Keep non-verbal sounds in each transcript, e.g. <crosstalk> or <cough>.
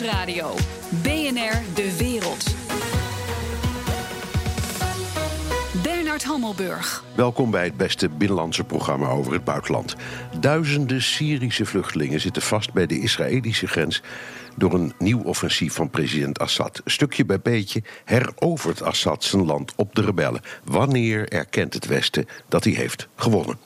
Nieuwsradio. BNR De Wereld. Hammelburg. Welkom bij het beste binnenlandse programma over het buitenland. Duizenden Syrische vluchtelingen zitten vast bij de Israëlische grens door een nieuw offensief van president Assad. Stukje bij beetje herovert Assad zijn land op de rebellen. Wanneer erkent het Westen dat hij heeft gewonnen?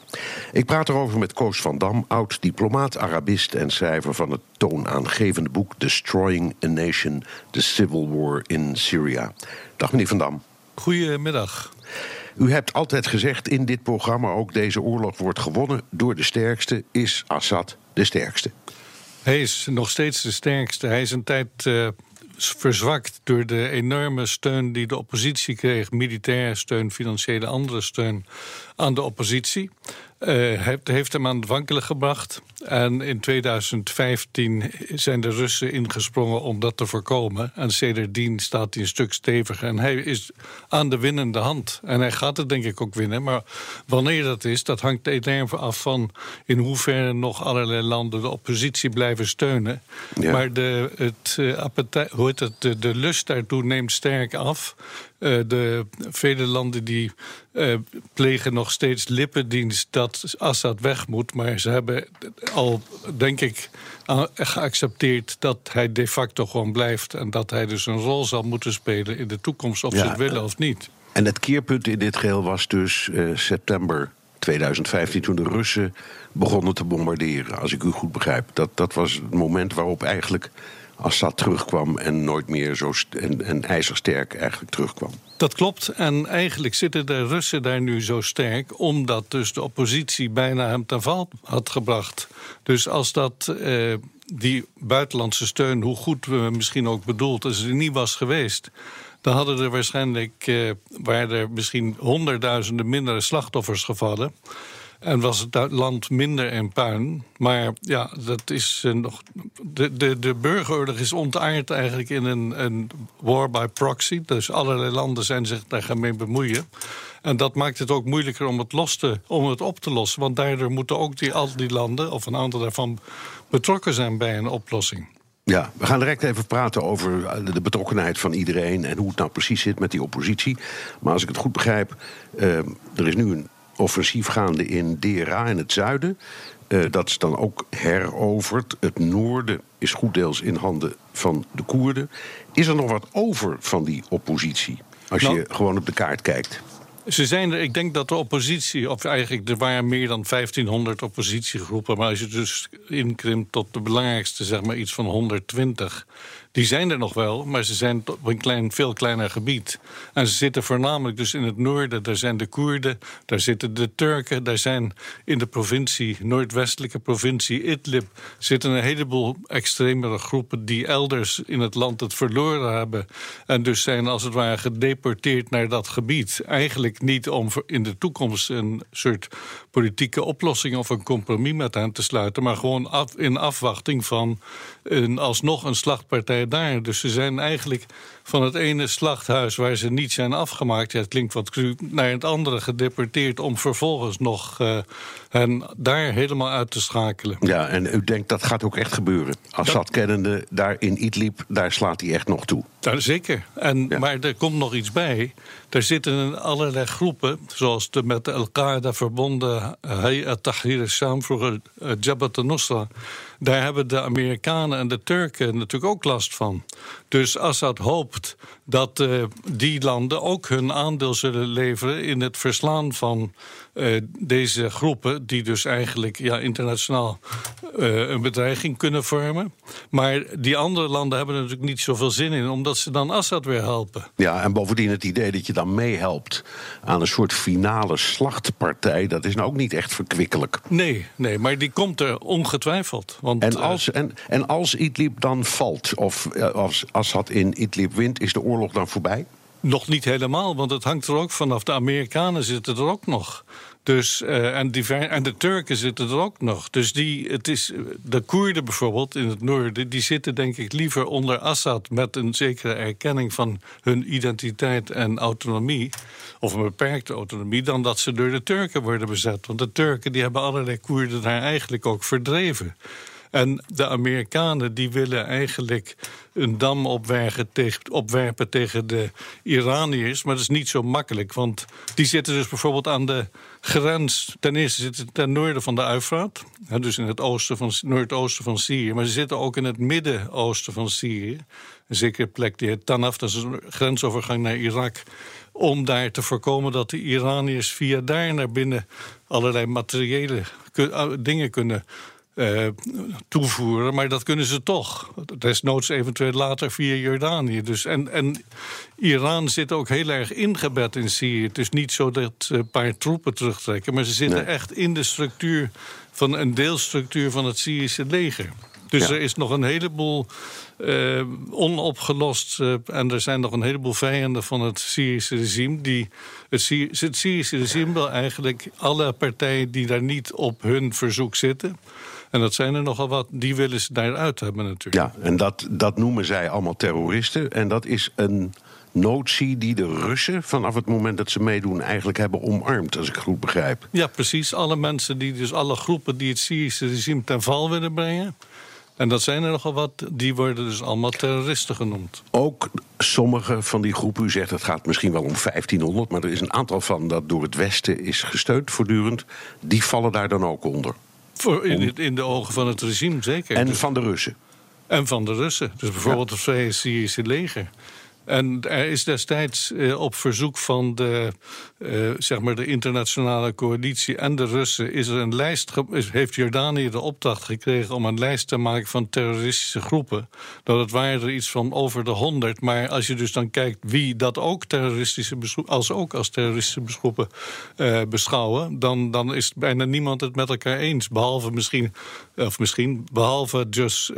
Ik praat erover met Koos van Dam, oud-diplomaat, Arabist en schrijver van het toonaangevende boek Destroying a Nation: The Civil War in Syria. Dag meneer van Dam. Goedemiddag. U hebt altijd gezegd in dit programma ook: deze oorlog wordt gewonnen door de sterkste. Is Assad de sterkste? Hij is nog steeds de sterkste. Hij is een tijd uh, verzwakt door de enorme steun die de oppositie kreeg: militaire steun, financiële andere steun aan de oppositie. Uh, heeft hem aan het wankelen gebracht. En in 2015 zijn de Russen ingesprongen om dat te voorkomen. En sedertdien staat hij een stuk steviger. En hij is aan de winnende hand. En hij gaat het denk ik ook winnen. Maar wanneer dat is, dat hangt enorm af van... in hoeverre nog allerlei landen de oppositie blijven steunen. Maar de, het, uh, hoe heet het, de, de lust daartoe neemt sterk af. Uh, de vele landen die uh, plegen nog steeds lippendienst dat Assad weg moet. Maar ze hebben al, denk ik, geaccepteerd dat hij de facto gewoon blijft. En dat hij dus een rol zal moeten spelen in de toekomst, of ze het willen of niet. En het keerpunt in dit geheel was dus uh, september 2015, toen de Russen begonnen te bombarderen. Als ik u goed begrijp. Dat, dat was het moment waarop eigenlijk Assad terugkwam en nooit meer zo en, en ijzersterk eigenlijk terugkwam. Dat klopt. En eigenlijk zitten de Russen daar nu zo sterk, omdat dus de oppositie bijna hem ten val had gebracht. Dus als dat. Eh, die buitenlandse steun, hoe goed we misschien ook bedoeld, als er niet was geweest, dan hadden er waarschijnlijk, eh, er misschien honderdduizenden mindere slachtoffers gevallen. En was het land minder in puin. Maar ja, dat is uh, nog. De, de, de burgeroorlog is ontaard eigenlijk in een, een war by proxy. Dus allerlei landen zijn zich daar gaan mee bemoeien. En dat maakt het ook moeilijker om het, los te, om het op te lossen. Want daardoor moeten ook die, al die landen, of een aantal daarvan, betrokken zijn bij een oplossing. Ja, we gaan direct even praten over de betrokkenheid van iedereen en hoe het nou precies zit met die oppositie. Maar als ik het goed begrijp, uh, er is nu een offensief gaande in Dera in het zuiden. Uh, dat is dan ook heroverd. Het noorden is goed deels in handen van de Koerden. Is er nog wat over van die oppositie? Als nou, je gewoon op de kaart kijkt. Ze zijn er, ik denk dat de oppositie, of eigenlijk er waren meer dan 1500 oppositiegroepen, maar als je dus inkrimpt tot de belangrijkste, zeg maar iets van 120, die zijn er nog wel, maar ze zijn op een klein, veel kleiner gebied. En ze zitten voornamelijk dus in het noorden. Daar zijn de Koerden, daar zitten de Turken. Daar zijn in de provincie, noordwestelijke provincie Idlib... zitten een heleboel extremere groepen die elders in het land het verloren hebben. En dus zijn als het ware gedeporteerd naar dat gebied. Eigenlijk niet om in de toekomst een soort politieke oplossing... of een compromis met hen te sluiten... maar gewoon af, in afwachting van een, alsnog een slachtpartij daar. Dus ze zijn eigenlijk van het ene slachthuis waar ze niet zijn afgemaakt, ja, het klinkt wat cru, naar het andere gedeporteerd om vervolgens nog uh, hen daar helemaal uit te schakelen. Ja, en u denkt dat gaat ook echt gebeuren. Assad kennende, daar in Idlib, daar slaat hij echt nog toe. Ja, zeker. En, Maar er komt nog iets bij. Er zitten allerlei groepen, zoals de met Al-Qaeda verbonden Hayat Tahrir al-Sham, vroeger uh, Jabhat al-Nusra. Daar hebben de Amerikanen en de Turken natuurlijk ook last van. Dus Assad hoopt dat uh, die landen ook hun aandeel zullen leveren in het verslaan van uh, deze groepen, die dus eigenlijk ja, internationaal uh, een bedreiging kunnen vormen. Maar die andere landen hebben er natuurlijk niet zoveel zin in, omdat ze dan Assad weer helpen. Ja, en bovendien het idee dat je dan meehelpt aan een soort finale slachtpartij, dat is nou ook niet echt verkwikkelijk. Nee, nee maar die komt er ongetwijfeld. Want, en, als, en, en als Idlib dan valt, of als Assad in Idlib wint, is de oorlog dan voorbij? Nog niet helemaal, want het hangt er ook vanaf. De Amerikanen zitten er ook nog. Dus, uh, en, en de Turken zitten er ook nog. Dus die, het is, de Koerden bijvoorbeeld in het noorden... die zitten denk ik liever onder Assad... met een zekere erkenning van hun identiteit en autonomie... of een beperkte autonomie... dan dat ze door de Turken worden bezet. Want de Turken die hebben allerlei Koerden daar eigenlijk ook verdreven. En de Amerikanen die willen eigenlijk een dam opwerpen tegen, opwerpen tegen de Iraniërs. Maar dat is niet zo makkelijk, want die zitten dus bijvoorbeeld aan de grens. Ten eerste zitten ten noorden van de Uifraat, dus in het oosten van, noordoosten van Syrië. Maar ze zitten ook in het midden-oosten van Syrië. Een zekere plek die heet Tanaf, dat is een grensovergang naar Irak om daar te voorkomen dat de Iraniërs via daar naar binnen allerlei materiële dingen kunnen uh, toevoeren. Maar dat kunnen ze toch. Desnoods eventueel later via Jordanië. Dus en, en Iran zit ook heel erg ingebed in Syrië. Het is niet zo dat ze een paar troepen terugtrekken. Maar ze zitten echt in de structuur van een deelstructuur van het Syrische leger. Dus er is nog een heleboel uh, onopgelost. Uh, en er zijn nog een heleboel vijanden van het Syrische regime. Die, het, het Syrische regime wil eigenlijk alle partijen die daar niet op hun verzoek zitten. En dat zijn er nogal wat, die willen ze daaruit hebben natuurlijk. Ja, en dat, dat noemen zij allemaal terroristen. En dat is een notie die de Russen vanaf het moment dat ze meedoen eigenlijk hebben omarmd, als ik goed begrijp. Ja, precies. Alle mensen die, dus alle groepen die het Syrische regime ten val willen brengen. En dat zijn er nogal wat, die worden dus allemaal terroristen genoemd. Ook sommige van die groepen, u zegt het gaat misschien wel om 1500, maar er is een aantal van dat door het Westen is gesteund voortdurend, die vallen daar dan ook onder. Voor in, in de ogen van het regime, zeker. En van de Russen. En van de Russen. Dus bijvoorbeeld het Vrije Syrische leger. En er is destijds eh, op verzoek van de, eh, zeg maar de internationale coalitie en de Russen... Is er een lijst heeft Jordanië de opdracht gekregen om een lijst te maken van terroristische groepen. Dat het waren er iets van over de honderd. Maar als je dus dan kijkt wie dat ook terroristische als ook als terroristische groepen uh, beschouwen... Dan, dan is bijna niemand het met elkaar eens. Behalve misschien, of misschien, behalve dus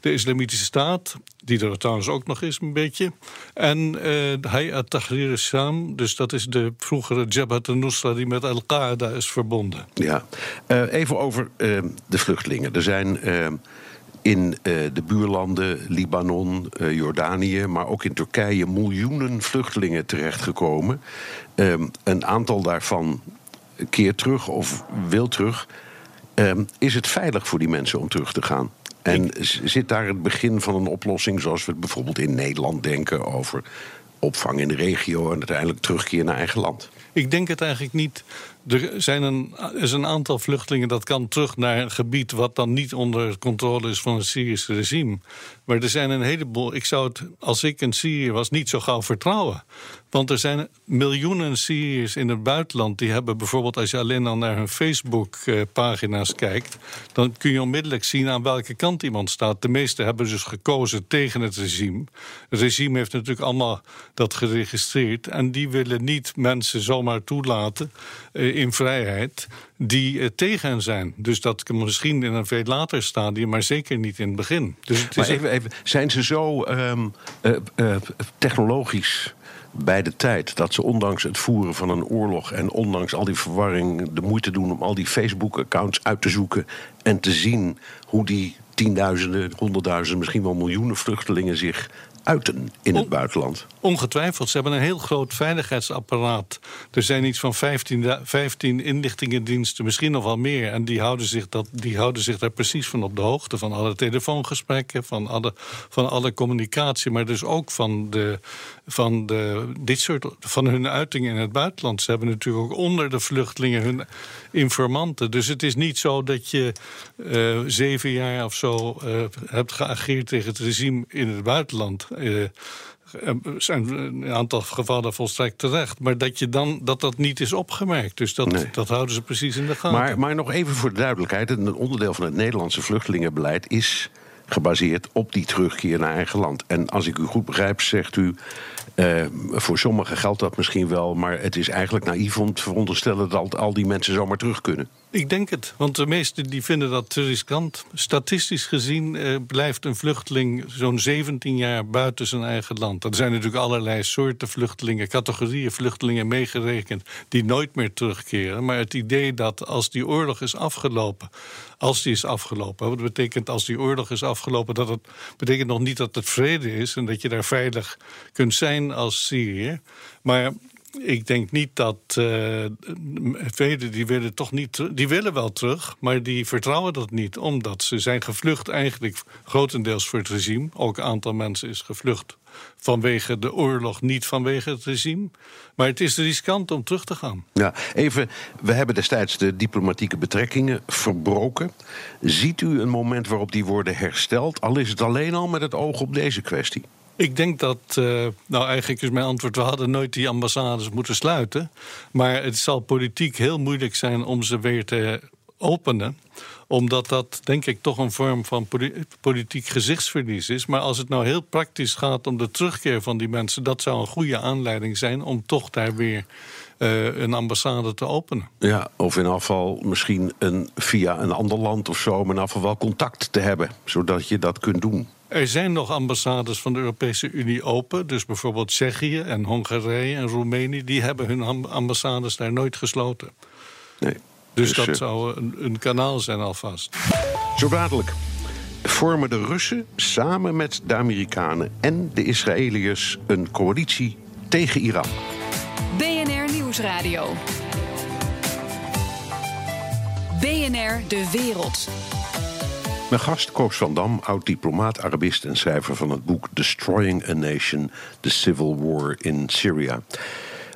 de Islamitische Staat die er trouwens ook nog is een beetje. En uh, Hayat Tahrir Sham, dus dat is de vroegere Jabhat al-Nusra... die met Al-Qaeda is verbonden. Ja, uh, even over uh, de vluchtelingen. Er zijn in de buurlanden, Libanon, Jordanië... maar ook in Turkije miljoenen vluchtelingen terechtgekomen. een aantal daarvan keert terug of wil terug... is het veilig voor die mensen om terug te gaan? En zit daar het begin van een oplossing zoals we bijvoorbeeld in Nederland denken over opvang in de regio en uiteindelijk terugkeer naar eigen land? Ik denk het eigenlijk niet. Er zijn een, is een aantal vluchtelingen dat kan terug naar een gebied wat dan niet onder controle is van het Syrische regime. Maar er zijn een heleboel. Ik zou het, als ik een Syriër was, niet zo gauw vertrouwen. Want er zijn miljoenen Syriërs in het buitenland. Die hebben bijvoorbeeld, als je alleen al naar hun Facebook-pagina's kijkt. dan kun je onmiddellijk zien aan welke kant iemand staat. De meesten hebben dus gekozen tegen het regime. Het regime heeft natuurlijk allemaal dat geregistreerd. En die willen niet mensen zomaar toelaten eh, in vrijheid die uh, tegen hen zijn. Dus dat misschien in een veel later stadium, maar zeker niet in het begin. Dus het maar even, even, zijn ze zo um, uh, technologisch bij de tijd dat ze ondanks het voeren van een oorlog en ondanks al die verwarring de moeite doen om al die Facebook-accounts uit te zoeken en te zien hoe die tienduizenden, honderdduizenden, misschien wel miljoenen vluchtelingen zich uiten in het buitenland. Ongetwijfeld. Ze hebben een heel groot veiligheidsapparaat. Er zijn iets van 15, 15 inlichtingendiensten, misschien nog wel meer. En die houden, zich dat, die houden zich daar precies van op de hoogte. Van alle telefoongesprekken, van alle, van alle communicatie. Maar dus ook van, de, van, de, dit soort, van hun uitingen in het buitenland. Ze hebben natuurlijk ook onder de vluchtelingen hun informanten. Dus het is niet zo dat je uh, zeven jaar of zo uh, hebt geageerd tegen het regime in het buitenland. Uh, zijn een aantal gevallen volstrekt terecht. Maar dat, je dan, dat dat niet is opgemerkt. Dus dat, dat houden ze precies in de gaten. Maar, maar nog even voor de duidelijkheid: een onderdeel van het Nederlandse vluchtelingenbeleid is gebaseerd op die terugkeer naar eigen land. En als ik u goed begrijp, zegt u. Uh, voor sommigen geldt dat misschien wel, maar het is eigenlijk naïef om te veronderstellen dat al die mensen zomaar terug kunnen. Ik denk het, want de meesten die vinden dat te riskant. Statistisch gezien uh, blijft een vluchteling zo'n 17 jaar buiten zijn eigen land. Er zijn natuurlijk allerlei soorten vluchtelingen, categorieën vluchtelingen meegerekend, die nooit meer terugkeren. Maar het idee dat als die oorlog is afgelopen, als die is afgelopen, wat betekent als die oorlog is afgelopen, dat het betekent nog niet dat het vrede is en dat je daar veilig kunt zijn als Syrië. Maar ik denk niet dat uh, velen die willen toch niet, die willen wel terug, maar die vertrouwen dat niet, omdat ze zijn gevlucht eigenlijk grotendeels voor het regime. Ook een aantal mensen is gevlucht vanwege de oorlog, niet vanwege het regime. Maar het is riskant om terug te gaan. Ja, even, we hebben destijds de diplomatieke betrekkingen verbroken. Ziet u een moment waarop die worden hersteld, al is het alleen al met het oog op deze kwestie? Ik denk dat, uh, nou eigenlijk is mijn antwoord, we hadden nooit die ambassades moeten sluiten. Maar het zal politiek heel moeilijk zijn om ze weer te openen omdat dat, denk ik, toch een vorm van politiek gezichtsverlies is. Maar als het nou heel praktisch gaat om de terugkeer van die mensen, dat zou een goede aanleiding zijn om toch daar weer uh, een ambassade te openen. Ja, of in afval misschien een, via een ander land of zo, maar in afval wel contact te hebben, zodat je dat kunt doen. Er zijn nog ambassades van de Europese Unie open. Dus bijvoorbeeld Tsjechië en Hongarije en Roemenië... die hebben hun ambassades daar nooit gesloten. Nee. Dus, dus dat eh, zou een, een, kanaal zijn alvast. Zo dadelijk vormen de Russen samen met de Amerikanen en de Israëliërs een coalitie tegen Iran. Nieuwsradio. BNR De Wereld. Mijn gast Koos van Dam, oud-diplomaat, Arabist en schrijver van het boek Destroying a Nation: The Civil War in Syria.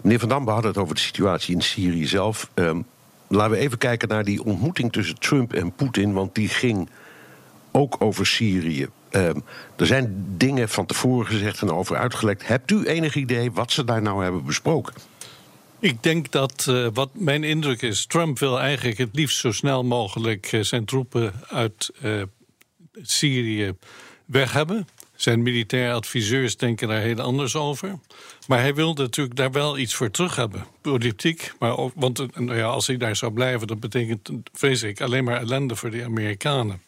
Meneer van Dam, we hadden het over de situatie in Syrië zelf. Um, laten we even kijken naar die ontmoeting tussen Trump en Poetin, want die ging ook over Syrië. Um, er zijn dingen van tevoren gezegd en over uitgelekt. Hebt u enig idee wat ze daar nou hebben besproken? Ik denk dat uh, wat mijn indruk is, Trump wil eigenlijk het liefst zo snel mogelijk uh, zijn troepen uit uh, Syrië weg hebben. Zijn militaire adviseurs denken daar heel anders over. Maar hij wil natuurlijk daar wel iets voor terug hebben. Politiek. Maar want nou ja, als hij daar zou blijven, dat betekent, vrees ik, alleen maar ellende voor de Amerikanen.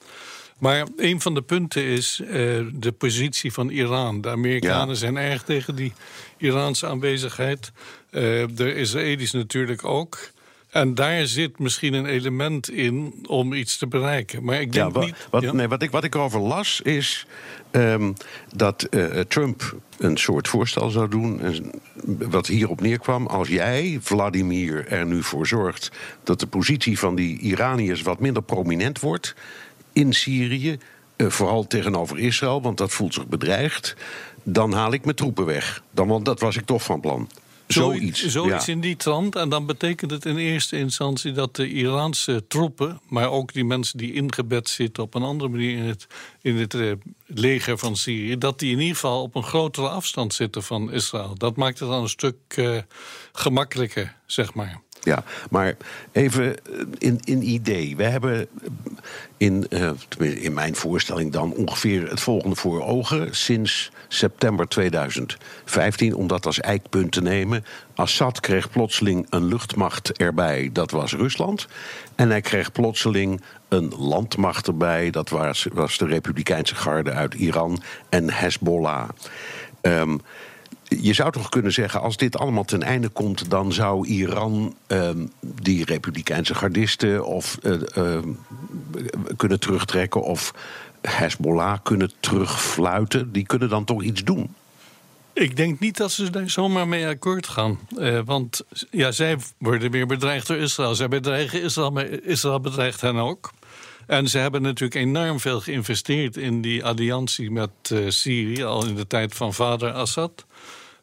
Maar een van de punten is uh, de positie van Iran. De Amerikanen zijn erg tegen die Iraanse aanwezigheid. Uh, de Israëli's natuurlijk ook. En daar zit misschien een element in om iets te bereiken. Maar ik denk ja, wat, niet. Wat, nee, wat, ik, wat ik erover las is um, dat uh, Trump een soort voorstel zou doen. Wat hierop neerkwam. Als jij, Vladimir, er nu voor zorgt dat de positie van die Iraniërs wat minder prominent wordt in Syrië. Uh, vooral tegenover Israël, want dat voelt zich bedreigd. Dan haal ik mijn troepen weg. Dan, want dat was ik toch van plan. Zoiets. Zoiets in die trant. En dan betekent het in eerste instantie dat de Iraanse troepen, maar ook die mensen die ingebed zitten op een andere manier in het, in het uh, leger van Syrië, dat die in ieder geval op een grotere afstand zitten van Israël. Dat maakt het dan een stuk uh, gemakkelijker, zeg maar. Ja, maar even in, in idee. We hebben in, uh, in mijn voorstelling dan ongeveer het volgende voor ogen. Sinds september 2015, om dat als eikpunt te nemen. Assad kreeg plotseling een luchtmacht erbij, dat was Rusland. En hij kreeg plotseling een landmacht erbij, dat was, was de Republikeinse Garde uit Iran en Hezbollah. Um, je zou toch kunnen zeggen, als dit allemaal ten einde komt, dan zou Iran ehm, die republikeinse gardisten of uh, uh, kunnen terugtrekken of Hezbollah kunnen terugfluiten. Die kunnen dan toch iets doen. Ik denk niet dat ze daar zomaar mee akkoord gaan. Uh, want ja, zij worden weer bedreigd door Israël. Zij bedreigen Israël, maar Israël bedreigt hen ook. En ze hebben natuurlijk enorm veel geïnvesteerd in die alliantie met uh, Syrië, al in de tijd van vader Assad.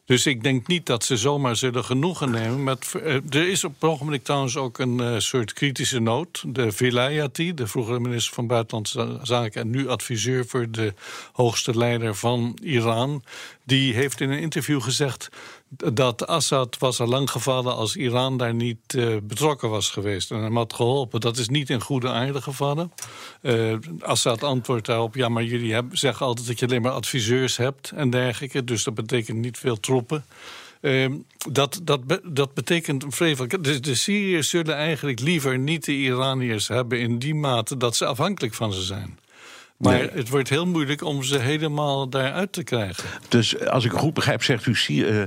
Dus ik denk niet dat ze zomaar zullen genoegen nemen. Met, uh, er is op het ogenblik trouwens ook een uh, soort kritische noot. De Vilayati, de vroegere minister van Buitenlandse Zaken... en nu adviseur voor de hoogste leider van Iran... die heeft in een interview gezegd dat Assad was al lang gevallen als Iran daar niet uh, betrokken was geweest en hem had geholpen. Dat is niet in goede aarde gevallen. Uh, Assad antwoordt daarop: ja, maar jullie hebben, zeggen altijd dat je alleen maar adviseurs hebt en dergelijke, dus dat betekent niet veel troepen. Uh, dat, dat, dat betekent vrevel. De, de Syriërs zullen eigenlijk liever niet de Iraniërs hebben in die mate dat ze afhankelijk van ze zijn. Maar het wordt heel moeilijk om ze helemaal daaruit te krijgen. Dus als ik goed begrijp, zegt u, uh,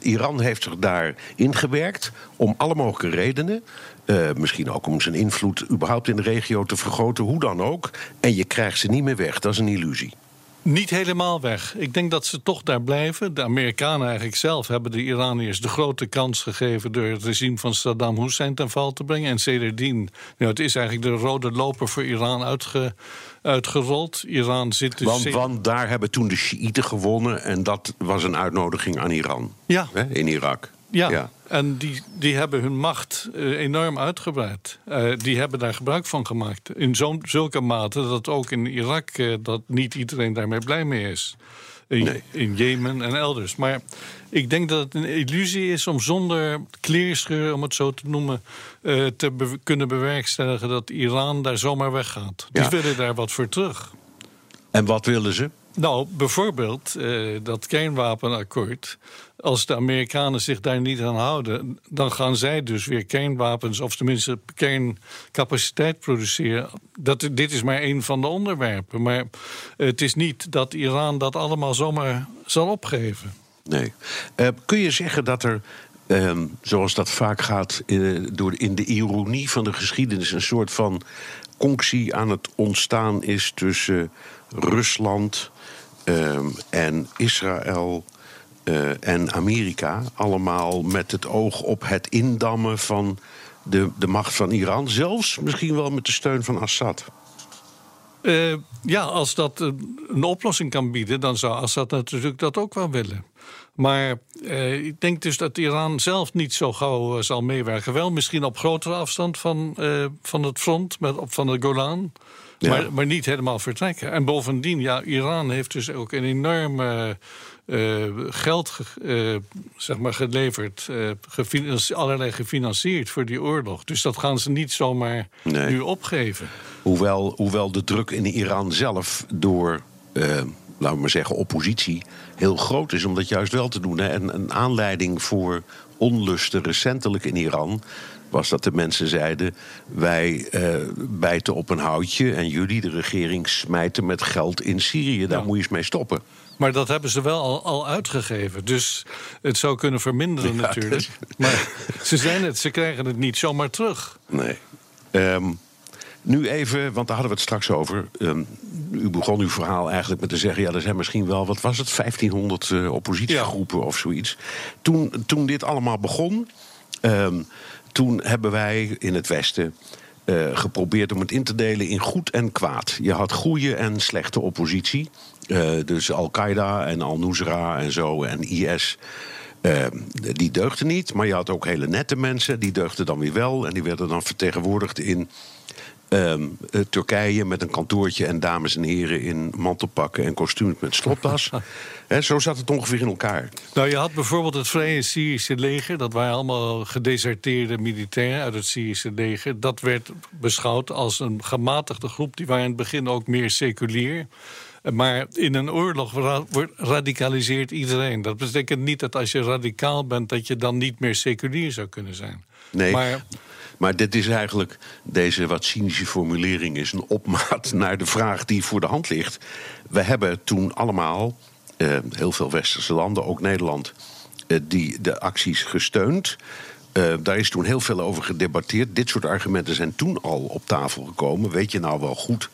Iran heeft zich daar ingewerkt om alle mogelijke redenen. Uh, misschien ook om zijn invloed überhaupt in de regio te vergroten, hoe dan ook. En je krijgt ze niet meer weg, dat is een illusie. Niet helemaal weg. Ik denk dat ze toch daar blijven. De Amerikanen eigenlijk zelf hebben de Iraniërs de grote kans gegeven... door het regime van Saddam Hussein ten val te brengen. En sedertdien, nou, het is eigenlijk de rode loper voor Iran uitge, uitgerold. Iran zit dus... Want, want daar hebben toen de Shiiten gewonnen... en dat was een uitnodiging aan Iran Ja. hè, in Irak. Ja, Ja. En die, die hebben hun macht eh, enorm uitgebreid. Eh, die hebben daar gebruik van gemaakt. In zo'n zulke mate dat ook in Irak eh, dat niet iedereen daarmee blij mee is. In, Nee. in Jemen en elders. Maar ik denk dat het een illusie is om zonder kleerscheur, om het zo te noemen, te be- kunnen bewerkstelligen dat Iran daar zomaar weggaat. Die willen daar wat voor terug. En wat willen ze? Nou, bijvoorbeeld eh, dat kernwapenakkoord. Als de Amerikanen zich daar niet aan houden, dan gaan zij dus weer kernwapens, of tenminste kerncapaciteit produceren. Dat, dit is maar een van de onderwerpen. Maar het is niet dat Iran dat allemaal zomaar zal opgeven. Nee. Eh, kun je zeggen dat er, ehm, zoals dat vaak gaat, eh, door, in de ironie van de geschiedenis, een soort van conctie aan het ontstaan is tussen Rusland ehm, en Israël eh, en Amerika? Allemaal met het oog op het indammen van de, de macht van Iran, zelfs misschien wel met de steun van Assad. Eh, ja, als dat een, een oplossing kan bieden, dan zou Assad natuurlijk dat ook wel willen. Maar eh, ik denk dus dat Iran zelf niet zo gauw eh, zal meewerken. Wel misschien op grotere afstand van, eh, van het front, met, op, van de Golan. Ja. Maar, maar niet helemaal vertrekken. En bovendien, ja, Iran heeft dus ook een enorme eh, geld ge- eh, zeg maar geleverd, eh, gefinanci- allerlei gefinancierd voor die oorlog. Dus dat gaan ze niet zomaar Nee. nu opgeven. Hoewel, hoewel de druk in Iran zelf door, laten we maar zeggen, oppositie heel groot is om dat juist wel te doen. Hè. En een aanleiding voor onlusten recentelijk in Iran was dat de mensen zeiden: wij eh, bijten op een houtje en jullie, de regering, smijten met geld in Syrië. Daar Ja. moet je eens mee stoppen. Maar dat hebben ze wel al, al uitgegeven. Dus het zou kunnen verminderen <laughs> Ja, natuurlijk. dus- Maar ze, zijn het, ze krijgen het niet zomaar terug. Nee. Ehm, nu even, want daar hadden we het straks over. Ehm, u begon uw verhaal eigenlijk met te zeggen: ja, er zijn misschien wel, wat was het, 1500 eh, oppositiegroepen of zoiets. Toen, toen dit allemaal begon, ehm, toen hebben wij in het Westen. eh, geprobeerd om het in te delen in goed en kwaad. Je had goede en slechte oppositie. Eh, dus Al-Qaeda en Al-Nusra en zo en IS. Eh, die deugden niet, maar je had ook hele nette mensen. Die deugden dan weer wel. En die werden dan vertegenwoordigd in ehm, eh, Turkije met een kantoortje en dames en heren in mantelpakken en kostuums met stropdas. <laughs> Zo zat het ongeveer in elkaar. Nou, je had bijvoorbeeld het Vrije Syrische leger. Dat waren allemaal gedeserteerde militairen uit het Syrische leger. Dat werd beschouwd als een gematigde groep. Die waren in het begin ook meer seculier. Maar in een oorlog ra- wordt- radicaliseert iedereen. Dat betekent niet dat als je radicaal bent... dat je dan niet meer seculier zou kunnen zijn. Nee. Maar Maar dit is eigenlijk, deze wat cynische formulering is een opmaat <laughs> naar de vraag die voor de hand ligt. We hebben toen allemaal, eh, heel veel westerse landen, ook Nederland, eh, die de acties gesteund. Eh, daar is toen heel veel over gedebatteerd. Dit soort argumenten zijn toen al op tafel gekomen. Weet je nou wel goed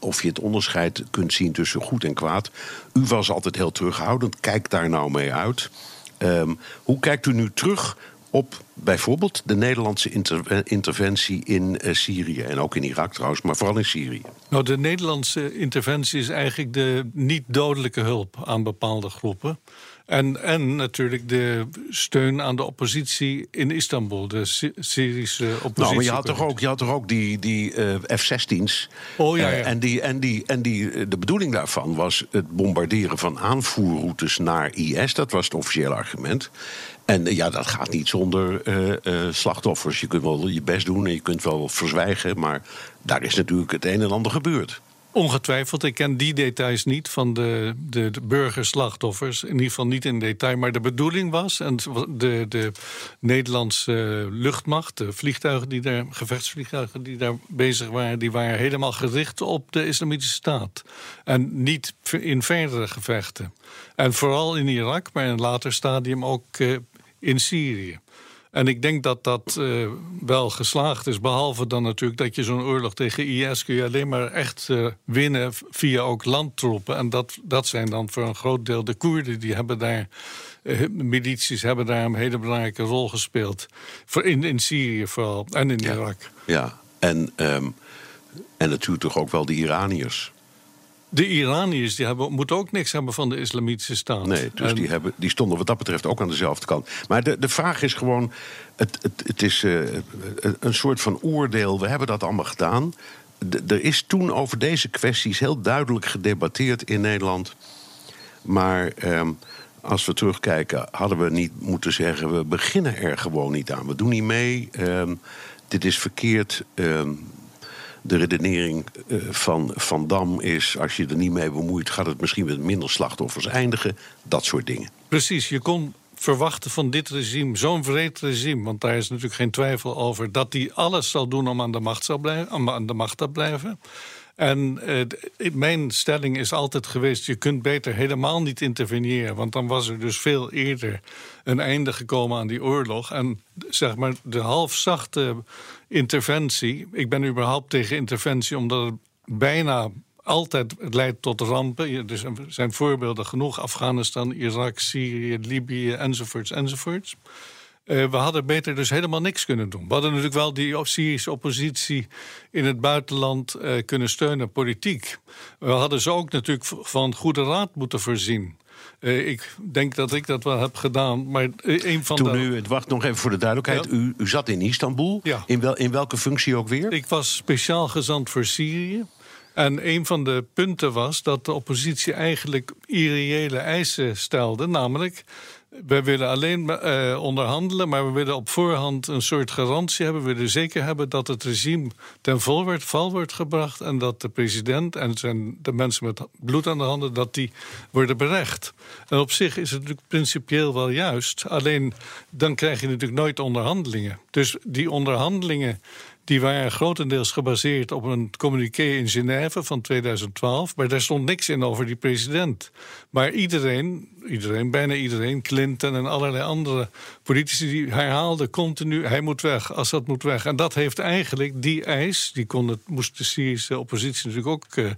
of je het onderscheid kunt zien tussen goed en kwaad. U was altijd heel terughoudend. Kijk daar nou mee uit. Ehm, hoe kijkt u nu terug op bijvoorbeeld de Nederlandse inter- eh, interventie in eh, Syrië en ook in Irak trouwens, maar vooral in Syrië? Nou, de Nederlandse interventie is eigenlijk de niet-dodelijke hulp aan bepaalde groepen. En, en natuurlijk de steun aan de oppositie in Istanbul, de Sy- Syrische oppositie. Nou, maar je had toch ook, je had toch ook die, die eh, F-16's. Oh, ja, en die, en die, en die, de bedoeling daarvan was het bombarderen van aanvoerroutes naar IS. Dat was het officiële argument. En eh, ja, dat gaat niet zonder eh, eh, slachtoffers. Je kunt wel je best doen en je kunt wel verzwijgen. Maar daar is natuurlijk het een en ander gebeurd. Ongetwijfeld, ik ken die details niet van de, de, de burgerslachtoffers. In ieder geval niet in detail. Maar de bedoeling was, en de, de Nederlandse luchtmacht, de vliegtuigen die daar, gevechtsvliegtuigen die daar bezig waren, die waren helemaal gericht op de Islamitische Staat. En niet in verdere gevechten. En vooral in Irak, maar in een later stadium ook in Syrië. En ik denk dat dat uh, wel geslaagd is. Behalve dan natuurlijk dat je zo'n oorlog tegen IS kun je alleen maar echt uh, winnen via ook landtroepen. En dat, dat zijn dan voor een groot deel de Koerden. Die hebben daar, uh, milities hebben daar een hele belangrijke rol gespeeld. Voor in, in Syrië vooral en in ja. Irak. Ja, en, um, en natuurlijk toch ook wel de Iraniërs. De Iraniërs die hebben, moeten ook niks hebben van de islamitische staat. Nee, dus en... die, hebben, die stonden wat dat betreft ook aan dezelfde kant. Maar de, de vraag is gewoon: het, het, het is uh, een soort van oordeel. We hebben dat allemaal gedaan. Er is toen over deze kwesties heel duidelijk gedebatteerd in Nederland. Maar um, als we terugkijken, hadden we niet moeten zeggen: we beginnen er gewoon niet aan. We doen niet mee. Um, dit is verkeerd. Um, de redenering van Van Dam is: als je er niet mee bemoeit, gaat het misschien met minder slachtoffers eindigen. Dat soort dingen. Precies, je kon verwachten van dit regime, zo'n vreed regime, want daar is natuurlijk geen twijfel over, dat hij alles zal doen om aan de macht, zal blijven, om aan de macht te blijven. En uh, mijn stelling is altijd geweest: je kunt beter helemaal niet interveneren. Want dan was er dus veel eerder een einde gekomen aan die oorlog. En zeg maar de halfzachte interventie. Ik ben überhaupt tegen interventie, omdat het bijna altijd leidt tot rampen. Er zijn voorbeelden genoeg: Afghanistan, Irak, Syrië, Libië, enzovoorts, enzovoorts. Uh, we hadden beter dus helemaal niks kunnen doen. We hadden natuurlijk wel die Syrische oppositie in het buitenland uh, kunnen steunen, politiek. We hadden ze ook natuurlijk van goede raad moeten voorzien. Uh, ik denk dat ik dat wel heb gedaan. Maar een van Toen de... u, wacht nog even voor de duidelijkheid. Ja. U, u, zat in Istanbul. Ja. In, wel, in welke functie ook weer? Ik was speciaal gezant voor Syrië. En een van de punten was dat de oppositie eigenlijk irreële eisen stelde. Namelijk, we willen alleen uh, onderhandelen, maar we willen op voorhand een soort garantie hebben. We willen zeker hebben dat het regime ten vol wordt, val wordt gebracht. En dat de president en zijn, de mensen met bloed aan de handen, dat die worden berecht. En op zich is het natuurlijk principieel wel juist. Alleen dan krijg je natuurlijk nooit onderhandelingen. Dus die onderhandelingen die waren grotendeels gebaseerd op een communiqué in Genève van 2012. Maar daar stond niks in over die president. Maar iedereen, iedereen bijna iedereen, Clinton en allerlei andere politici, die herhaalden continu: hij moet weg, Assad moet weg. En dat heeft eigenlijk die eis, die kon het, moest de Syrische oppositie natuurlijk ook. Uh,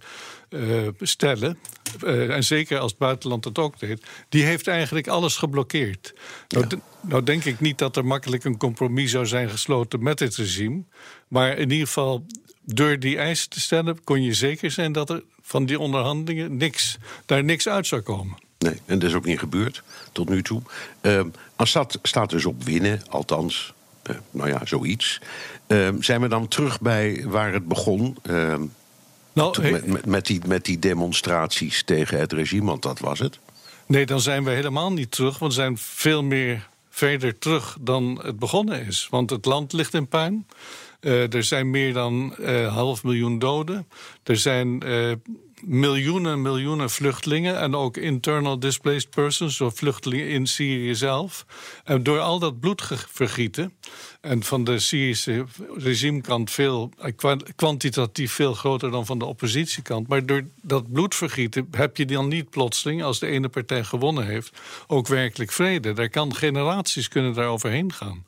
uh, stellen, uh, en zeker als het buitenland het ook deed, die heeft eigenlijk alles geblokkeerd. Ja. Nou, nou, denk ik niet dat er makkelijk een compromis zou zijn gesloten met het regime. Maar in ieder geval, door die eisen te stellen, kon je zeker zijn dat er van die onderhandelingen niks, daar niks uit zou komen. Nee, en dat is ook niet gebeurd tot nu toe. Uh, Assad staat dus op winnen, althans, uh, nou ja, zoiets. Uh, zijn we dan terug bij waar het begon? Nou, met, met, met, die, met die demonstraties tegen het regime, want dat was het. Nee, dan zijn we helemaal niet terug, want we zijn veel meer verder terug dan het begonnen is. Want het land ligt in puin. Uh, er zijn meer dan uh, half miljoen doden. Er zijn uh, miljoenen, miljoenen vluchtelingen en ook internal displaced persons, of vluchtelingen in Syrië zelf. En door al dat bloedvergieten, en van de Syrische regimekant veel, kwantitatief veel groter dan van de oppositiekant. Maar door dat bloedvergieten heb je dan niet plotseling, als de ene partij gewonnen heeft, ook werkelijk vrede. Daar kan generaties kunnen daar overheen gaan.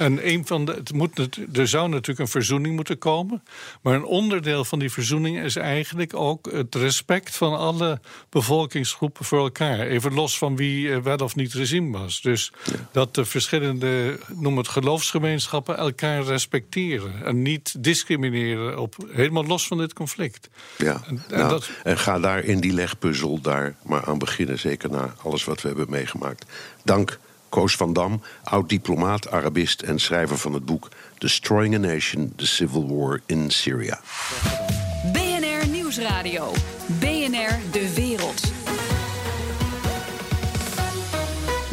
En een van de, het moet, er zou natuurlijk een verzoening moeten komen. Maar een onderdeel van die verzoening is eigenlijk ook het respect van alle bevolkingsgroepen voor elkaar. Even los van wie wel of niet regime was. Dus ja. dat de verschillende, noem het geloofsgemeenschappen, elkaar respecteren. En niet discrimineren, op, helemaal los van dit conflict. Ja, en, en, nou, dat... en ga daar in die legpuzzel daar maar aan beginnen. Zeker na alles wat we hebben meegemaakt. Dank. Koos van Dam, oud-diplomaat, Arabist en schrijver van het boek Destroying a Nation: The Civil War in Syria. BNR Nieuwsradio. BNR De Wereld.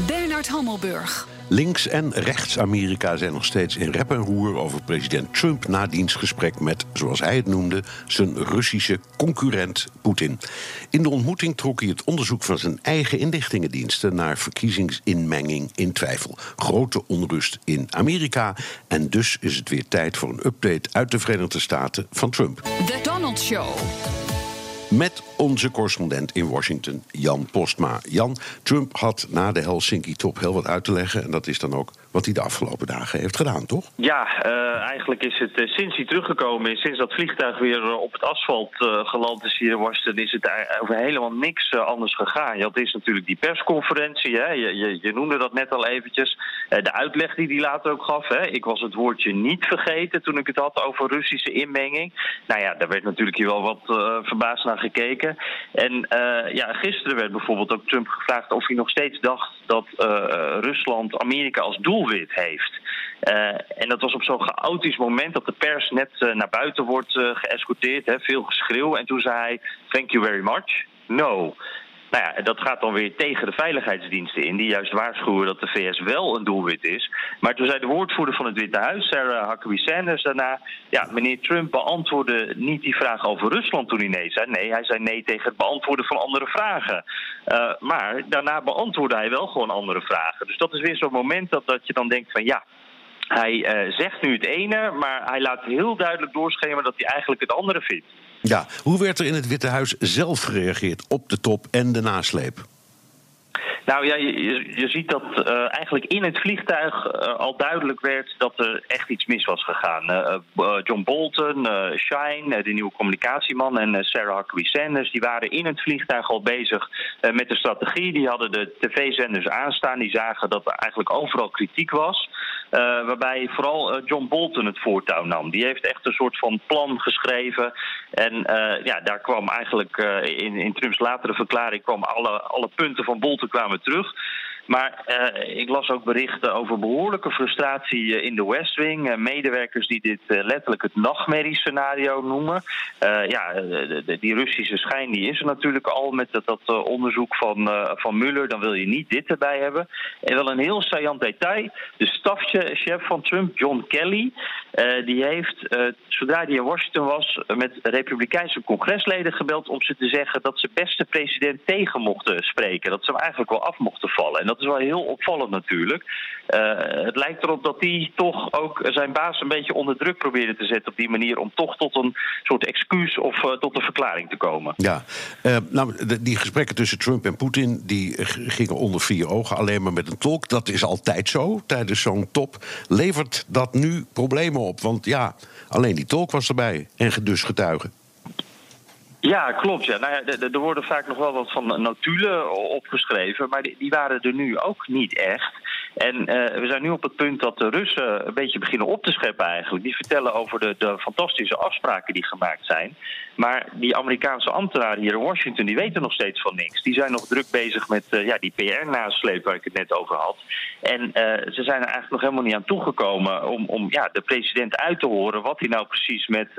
Bernard Hammelburg. Links- en rechts-Amerika zijn nog steeds in rep en roer over president Trump na diens gesprek met, zoals hij het noemde, zijn Russische concurrent Poetin. In de ontmoeting trok hij het onderzoek van zijn eigen inlichtingendiensten naar verkiezingsinmenging in twijfel. Grote onrust in Amerika. En dus is het weer tijd voor een update uit de Verenigde Staten van Trump. The Donald Show. Met onze correspondent in Washington, Jan Postma. Jan, Trump had na de Helsinki-top heel wat uit te leggen. En dat is dan ook wat hij de afgelopen dagen heeft gedaan, toch? Ja, uh, eigenlijk is het uh, sinds hij teruggekomen is, sinds dat vliegtuig weer uh, op het asfalt geland is hier in Washington, is het over helemaal niks anders gegaan. Het is natuurlijk die persconferentie, hè? Je, je, je noemde dat net al eventjes. de uitleg die hij later ook gaf, hè? ik was het woordje niet vergeten toen ik het had over Russische inmenging. Nou ja, daar werd natuurlijk hier wel wat verbaasd naar gekeken. En ja, gisteren werd bijvoorbeeld ook Trump gevraagd of hij nog steeds dacht dat Rusland Amerika als heeft. Uh, en dat was op zo'n chaotisch moment dat de pers net uh, naar buiten wordt uh, geëscorteerd. Veel geschreeuw. En toen zei hij: Thank you very much. No. Nou ja, dat gaat dan weer tegen de veiligheidsdiensten in, die juist waarschuwen dat de VS wel een doelwit is. Maar toen zei de woordvoerder van het Witte Huis, Sarah Huckabee Sanders, daarna: Ja, meneer Trump beantwoordde niet die vraag over Rusland toen hij nee zei. Nee, hij zei nee tegen het beantwoorden van andere vragen. Uh, maar daarna beantwoordde hij wel gewoon andere vragen. Dus dat is weer zo'n moment dat, dat je dan denkt: van ja. Hij uh, zegt nu het ene, maar hij laat heel duidelijk doorschemeren dat hij eigenlijk het andere vindt. Ja, hoe werd er in het Witte Huis zelf gereageerd op de top en de nasleep? Nou ja, je, je ziet dat uh, eigenlijk in het vliegtuig uh, al duidelijk werd dat er echt iets mis was gegaan. Uh, John Bolton, Shine, de nieuwe communicatieman, en Sarah Huckabee Sanders, die waren in het vliegtuig al bezig met de strategie. Die hadden de tv-zenders aanstaan, die zagen dat er eigenlijk overal kritiek was. Waarbij vooral John Bolton het voortouw nam. Die heeft echt een soort van plan geschreven. En ja, daar kwam eigenlijk in, in Trumps latere verklaring kwam alle, alle punten van Bolton kwamen terug. Maar uh, ik las ook berichten over behoorlijke frustratie uh, in de West Wing. Uh, medewerkers die dit letterlijk het nachtmerriescenario noemen. ja, de, die Russische schijn die is er natuurlijk al met dat, dat onderzoek van, van Mueller. Dan wil je niet dit erbij hebben. En wel een heel saillant detail. De stafchef van Trump, John Kelly, die heeft, zodra hij in Washington was, met republikeinse congresleden gebeld om ze te zeggen dat ze beste president tegen mochten spreken. Dat ze hem eigenlijk wel af mochten vallen. En dat is wel heel opvallend natuurlijk. Uh, het lijkt erop dat hij toch ook zijn baas een beetje onder druk probeerde te zetten op die manier om toch tot een soort excuus of tot een verklaring te komen. Ja, nou, die gesprekken tussen Trump en Poetin die gingen onder vier ogen, alleen maar met een tolk. Dat is altijd zo tijdens zo'n top. Levert dat nu problemen Want ja, alleen die tolk was erbij en dus getuigen. Ja, klopt. Ja. Nou ja, er worden vaak nog wel wat van notulen opgeschreven, maar die, waren er nu ook niet echt. En uh, we zijn nu op het punt dat de Russen een beetje beginnen op te scheppen eigenlijk. Die vertellen over de, de fantastische afspraken die gemaakt zijn. Maar die Amerikaanse ambtenaren hier in Washington, die weten nog steeds van niks. Die zijn nog druk bezig met uh, ja, die PR-nasleep waar ik het net over had. En uh, ze zijn er eigenlijk nog helemaal niet aan toegekomen om, om ja, de president uit te horen wat hij nou precies met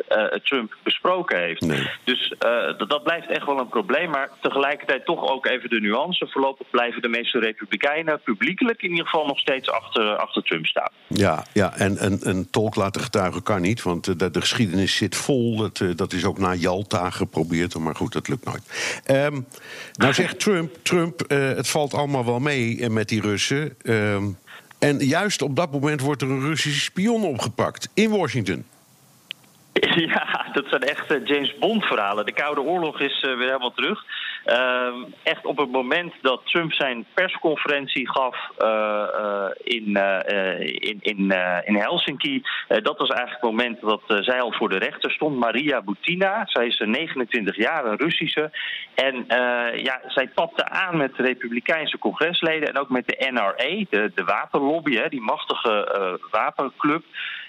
Trump besproken heeft. Nee. Dus dat, dat blijft echt wel een probleem. Maar tegelijkertijd toch ook even de nuance. Voorlopig blijven de meeste Republikeinen publiekelijk in ieder geval nog steeds achter, achter Trump staan. Ja, ja en een, tolk laten getuigen kan niet, want de, de geschiedenis zit vol. Dat, dat is ook na Jalta geprobeerd, maar goed, dat lukt nooit. Um, nou zegt Trump, Trump uh, het valt allemaal wel mee met die Russen. Um, en juist op dat moment wordt er een Russische spion opgepakt in Washington. <laughs> Ja, dat zijn echt James Bond verhalen. De Koude Oorlog is weer helemaal terug. Uh, echt op het moment dat Trump zijn persconferentie gaf uh, in, in, in, in Helsinki. dat was eigenlijk het moment dat zij al voor de rechter stond. Maria Butina, zij is 29 jaar, een Russische. En ja, zij tapte aan met de Republikeinse congresleden en ook met de NRA, de, de wapenlobby, hè, die machtige wapenclub.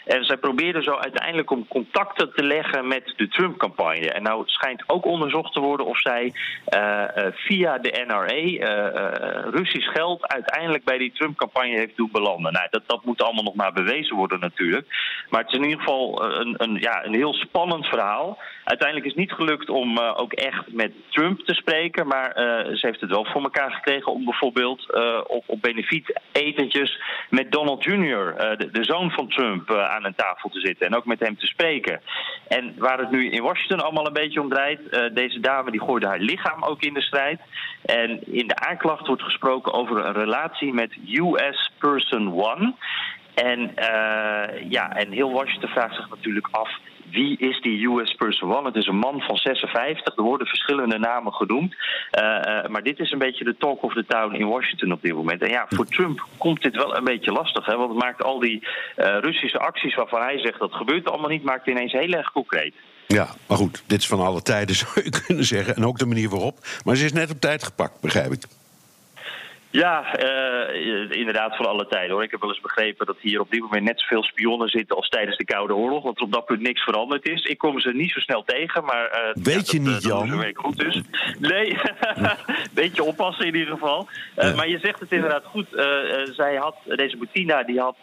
En zij probeerden zo uiteindelijk om contacten te leggen met de Trump-campagne. En nou schijnt ook onderzocht te worden of zij uh, via de NRA uh, Russisch geld uiteindelijk bij die Trump-campagne heeft doen belanden. Nou, dat, dat moet allemaal nog maar bewezen worden natuurlijk. Maar het is in ieder geval een, een, ja, een heel spannend verhaal. Uiteindelijk is het niet gelukt om ook echt met Trump te spreken. Maar ze heeft het wel voor elkaar gekregen om bijvoorbeeld op, op benefiet-etentjes met Donald Jr., de, de, zoon van Trump, aan een tafel te zitten en ook met hem te spreken. En waar het nu in Washington allemaal een beetje om draait, uh, deze dame die gooide haar lichaam ook in de strijd. En in de aanklacht wordt gesproken over een relatie met US Person One. En, ja, en heel Washington vraagt zich natuurlijk af wie is die US Person One? Het is een man van 56. Er worden verschillende namen genoemd. Uh, maar dit is een beetje de talk of the town in Washington op dit moment. En ja, voor Trump komt dit wel een beetje lastig. Hè? Want het maakt al die uh, Russische acties waarvan hij zegt dat gebeurt allemaal niet, maakt ineens heel erg concreet. Ja, maar goed, dit is van alle tijden <laughs> zou je kunnen zeggen. En ook de manier waarop. Maar ze is net op tijd gepakt, begrijp ik. Ja, uh, inderdaad voor alle tijden hoor. Ik heb wel eens begrepen dat hier op dit moment net zoveel spionnen zitten als tijdens de Koude Oorlog. Want er op dat punt niks veranderd is. Ik kom ze niet zo snel tegen, maar. Uh, Weet je niet, Jan? Dat goed dus. Nee, <laughs> beetje oppassen in ieder geval. Uh, Maar je zegt het inderdaad goed. zij had, deze Bettina, die, had,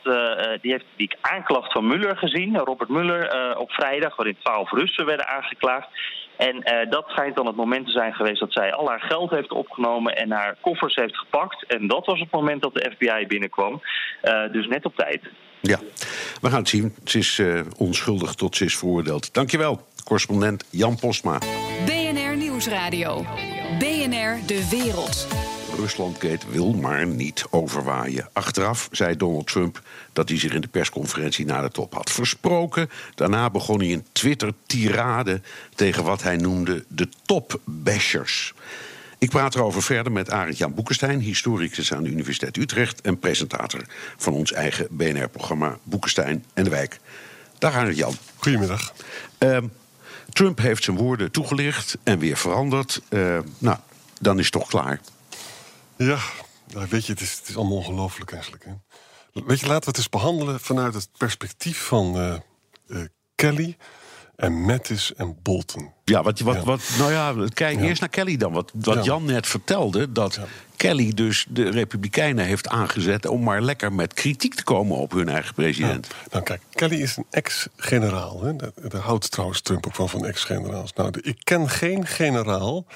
die heeft die aanklacht van Muller gezien, Robert Muller, op vrijdag, waarin twaalf Russen werden aangeklaagd. En uh, dat schijnt dan het moment te zijn geweest dat zij al haar geld heeft opgenomen en haar koffers heeft gepakt. En dat was het moment dat de FBI binnenkwam. Uh, dus net op tijd. Ja, we gaan het zien. Ze is uh, onschuldig tot ze is veroordeeld. Dankjewel, correspondent Jan Postma. BNR Nieuwsradio. BNR De Wereld. Ruslandgate wil maar niet overwaaien. Achteraf zei Donald Trump dat hij zich in de persconferentie na de top had versproken. Daarna begon hij een Twitter-tirade tegen wat hij noemde de topbashers. Ik praat erover verder met Arend-Jan Boekenstein, historicus aan de Universiteit Utrecht en presentator van ons eigen BNR-programma Boekenstein en de Wijk. Dag Arend-Jan. Goedemiddag. Uh, Trump heeft zijn woorden toegelicht en weer veranderd. Uh, nou, dan is het toch klaar. Ja, weet je, het is, het is allemaal ongelooflijk eigenlijk. Hè? Weet je, laten we het eens behandelen vanuit het perspectief van uh, uh, Kelly en Mattis en Bolton. Ja, wat, wat, wat, nou ja, kijk eerst naar Kelly dan. Wat, wat Jan net vertelde, dat Kelly dus de Republikeinen heeft aangezet om maar lekker met kritiek te komen op hun eigen president. Nou, kijk, Kelly is een ex-generaal. Daar houdt trouwens Trump ook van, van ex-generaals. Nou, ik ken geen generaal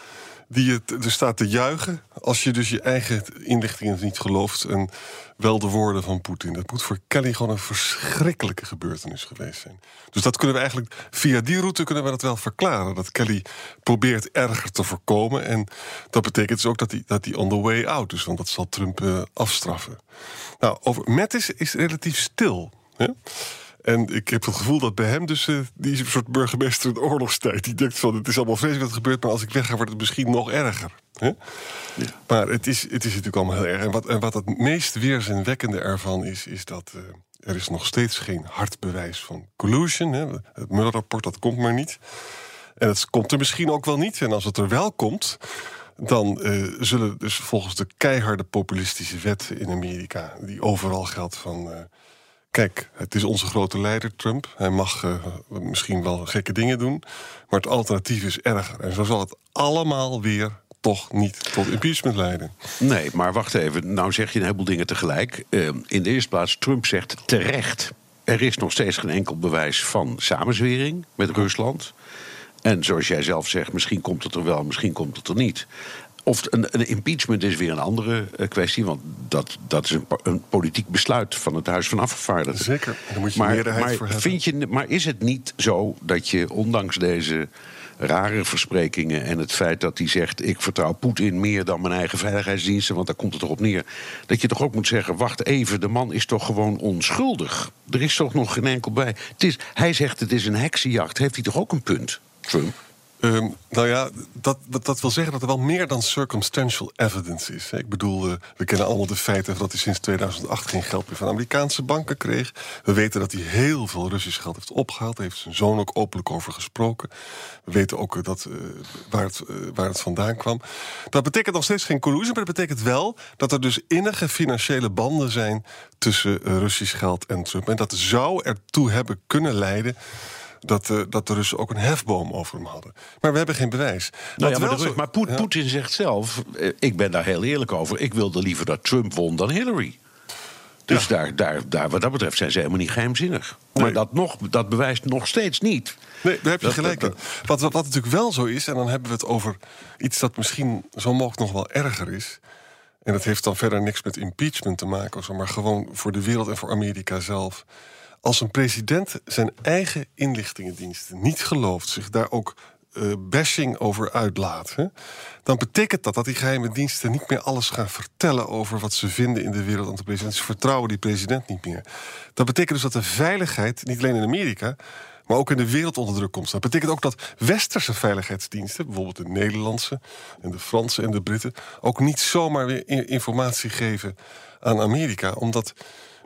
die het er staat te juichen als je dus je eigen inlichtingen niet gelooft en wel de woorden van Poetin. Dat moet voor Kelly gewoon een verschrikkelijke gebeurtenis geweest zijn. Dus dat kunnen we eigenlijk via die route kunnen we dat wel verklaren. Dat Kelly probeert erger te voorkomen. En dat betekent dus ook dat hij, dat hij on the way out is, want dat zal Trump uh, afstraffen. Nou, over Mattis is relatief stil. En ik heb het gevoel dat bij hem dus... Uh, die is een soort burgemeester in de oorlogstijd. Die denkt van, het is allemaal vreselijk wat er gebeurt... maar als ik wegga wordt het misschien nog erger. Hè? Ja. Maar het is, het is natuurlijk allemaal heel erg. En wat, en wat het meest weerzinwekkende ervan is... is dat uh, er is nog steeds geen hard bewijs van collusion. Hè? Het Mueller-rapport, dat komt maar niet. En het komt er misschien ook wel niet. En als het er wel komt dan uh, zullen dus volgens de keiharde populistische wet in Amerika, die overal geldt van Kijk, het is onze grote leider, Trump. Hij mag uh, misschien wel gekke dingen doen. Maar het alternatief is erger. En zo zal het allemaal weer toch niet tot impeachment leiden. Nee, maar wacht even. Nou zeg je een heleboel dingen tegelijk. Uh, in de eerste plaats, Trump zegt terecht... er is nog steeds geen enkel bewijs van samenzwering met Rusland. En zoals jij zelf zegt, misschien komt het er wel, misschien komt het er niet. Of een, een, impeachment is weer een andere uh, kwestie, want dat, dat is een, een, politiek besluit van het Huis van Afgevaardigden. Zeker, daar moet je maar, meerderheid maar voor hebben. Vind je, maar is het niet zo dat je, ondanks deze rare versprekingen en het feit dat hij zegt: Ik vertrouw Poetin meer dan mijn eigen veiligheidsdiensten, want daar komt het erop neer. Dat je toch ook moet zeggen: Wacht even, de man is toch gewoon onschuldig. Er is toch nog geen enkel bij. Het is, hij zegt: Het is een heksenjacht. Heeft hij toch ook een punt, Trump? Um, nou ja, dat, dat, wil zeggen dat er wel meer dan circumstantial evidence is. Ik bedoel, uh, we kennen allemaal de feiten dat hij sinds 2008 geen geld meer van Amerikaanse banken kreeg. We weten dat hij heel veel Russisch geld heeft opgehaald. Daar heeft zijn zoon ook openlijk over gesproken. We weten ook dat, uh, waar, het, waar het vandaan kwam. Dat betekent nog steeds geen collusie, maar dat betekent wel dat er dus innige financiële banden zijn tussen Russisch geld en Trump. En dat zou ertoe hebben kunnen leiden dat, uh, dat de Russen ook een hefboom over hem hadden. Maar we hebben geen bewijs. Nou ja, maar, maar Poet, ja. Poetin zegt zelf, uh, ik ben daar heel eerlijk over... ik wilde liever dat Trump won dan Hillary. Dus ja. daar, daar, daar, wat dat betreft zijn ze helemaal niet geheimzinnig. Nee. Maar dat, nog, dat bewijst nog steeds niet. Nee, daar heb je dat, gelijk in. Wat, wat, wat natuurlijk wel zo is, en dan hebben we het over iets dat misschien zo mogelijk nog wel erger is. En dat heeft dan verder niks met impeachment te maken, maar gewoon voor de wereld en voor Amerika zelf. Als een president zijn eigen inlichtingendiensten niet gelooft, zich daar ook eh, bashing over uitlaat, dan betekent dat dat die geheime diensten niet meer alles gaan vertellen over wat ze vinden in de wereld aan de president. Ze vertrouwen die president niet meer. Dat betekent dus dat de veiligheid, niet alleen in Amerika, maar ook in de wereld onder druk komt. Dat betekent ook dat westerse veiligheidsdiensten, bijvoorbeeld de Nederlandse en de Franse en de Britten, ook niet zomaar weer informatie geven aan Amerika, omdat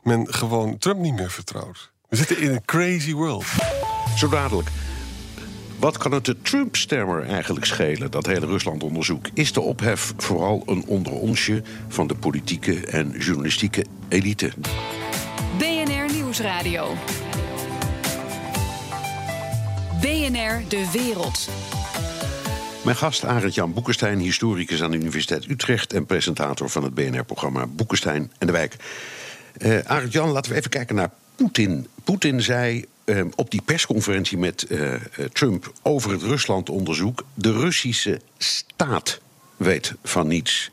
men gewoon Trump niet meer vertrouwt. We zitten in een crazy world. Zo dadelijk. Wat kan het de Trump-stemmer eigenlijk schelen, dat hele Rusland-onderzoek? Is de ophef vooral een onderonsje van de politieke en journalistieke elite? BNR Nieuwsradio. BNR De Wereld. Mijn gast Arend-Jan Boekenstein, historicus aan de Universiteit Utrecht... en presentator van het BNR-programma Boekenstein en de Wijk. Uh, Arend-Jan, laten we even kijken naar Poetin. Poetin zei uh, op die persconferentie met uh, Trump over het Rusland-onderzoek... de Russische staat weet van niets.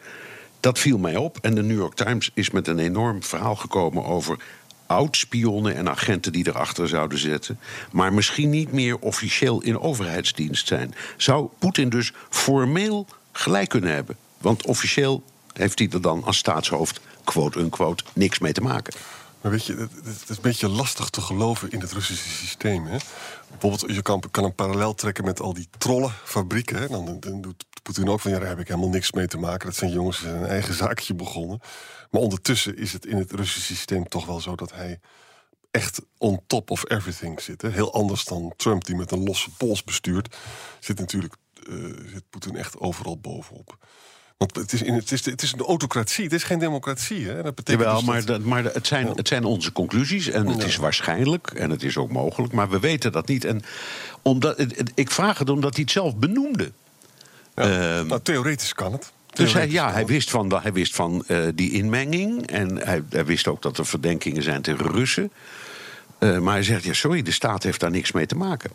Dat viel mij op en de New York Times is met een enorm verhaal gekomen over oud-spionnen en agenten die erachter zouden zetten, maar misschien niet meer officieel in overheidsdienst zijn. Zou Poetin dus formeel gelijk kunnen hebben? Want officieel heeft hij er dan als staatshoofd, quote-unquote, niks mee te maken. Maar weet je, het, is een beetje lastig te geloven in het Russische systeem. Hè? Bijvoorbeeld, je kan, kan een parallel trekken met al die trollenfabrieken. Dan, dan doet Poetin ook van, ja, daar heb ik helemaal niks mee te maken. Dat zijn jongens die zijn eigen zaakje begonnen. Maar ondertussen is het in het Russische systeem toch wel zo dat hij echt on top of everything zit. Hè? Heel anders dan Trump, die met een losse pols bestuurt. Zit natuurlijk uh, zit Poetin echt overal bovenop. Want het is, in, het, is, het is een autocratie, het is geen democratie. Hè? Dat betekent Jawel, dus maar, dat, maar het, zijn, het zijn onze conclusies en het Ja. is waarschijnlijk en het is ook mogelijk, maar we weten dat niet. En omdat, ik vraag het omdat hij het zelf benoemde. ja. ehm, nou, theoretisch kan het. Dus hij, ja, hij wist van, hij wist van eh, die inmenging. En hij, hij wist ook dat er verdenkingen zijn tegen Russen. Eh, maar hij zegt, ja, sorry, de staat heeft daar niks mee te maken.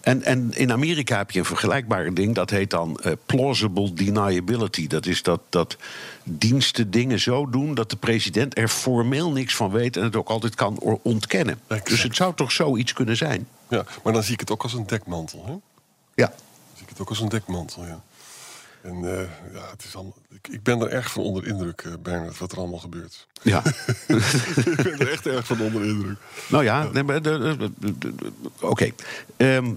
En, en in Amerika heb je een vergelijkbaar ding, dat heet dan eh, plausible deniability. Dat is dat, dat diensten dingen zo doen dat de president er formeel niks van weet en het ook altijd kan ontkennen. Exact. Dus het zou toch zoiets kunnen zijn? Ja, maar dan zie ik het ook als een dekmantel. Hè? Ja. Dan zie ik het ook als een dekmantel, ja. En eh, ja, het is allemaal, ik, ik ben er erg van onder indruk, eh, Bernard, wat er allemaal gebeurt. ja. <laughs> ik ben er echt erg van onder indruk. Nou ja, nee, oké. Ehm,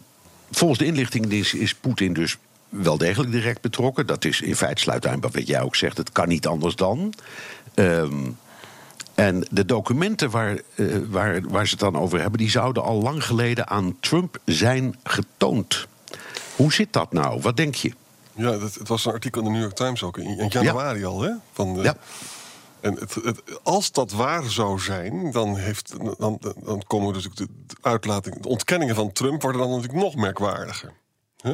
volgens de inlichtingendienst is Poetin dus wel degelijk direct betrokken. Dat is in feite sluit aan bij wat jij ook zegt. Het kan niet anders dan. Ehm, en de documenten waar, eh, waar, waar ze het dan over hebben... die zouden al lang geleden aan Trump zijn getoond. Hoe zit dat nou? Wat denk je? Ja, dat, het was een artikel in de New York Times ook in, in januari al, hè? Van, eh, Ja. En het, het, als dat waar zou zijn, dan, heeft, dan, dan komen dus de, de uitlating, de ontkenningen van Trump worden dan natuurlijk nog merkwaardiger. Hè?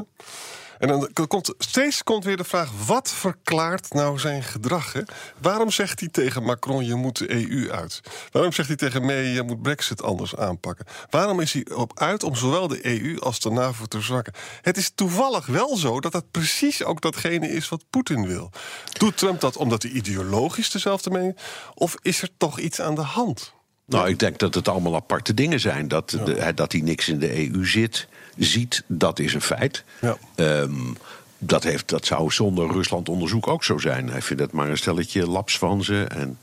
En dan komt steeds komt weer de vraag: wat verklaart nou zijn gedrag? Hè? Waarom zegt hij tegen Macron: je moet de EU uit? Waarom zegt hij tegen May: je moet Brexit anders aanpakken? Waarom is hij op uit om zowel de EU als de NAVO te zwakken? Het is toevallig wel zo dat dat precies ook datgene is wat Poetin wil. Doet Trump dat omdat hij ideologisch dezelfde mening? Of is er toch iets aan de hand? Nou, ik denk dat het allemaal aparte dingen zijn. Dat, de- dat hij niks in de EU zit, ziet, dat is een feit. Ja. Ehm, dat, heeft, dat zou zonder Rusland-onderzoek ook zo zijn. Hij vindt het maar een stelletje lapsvanzen en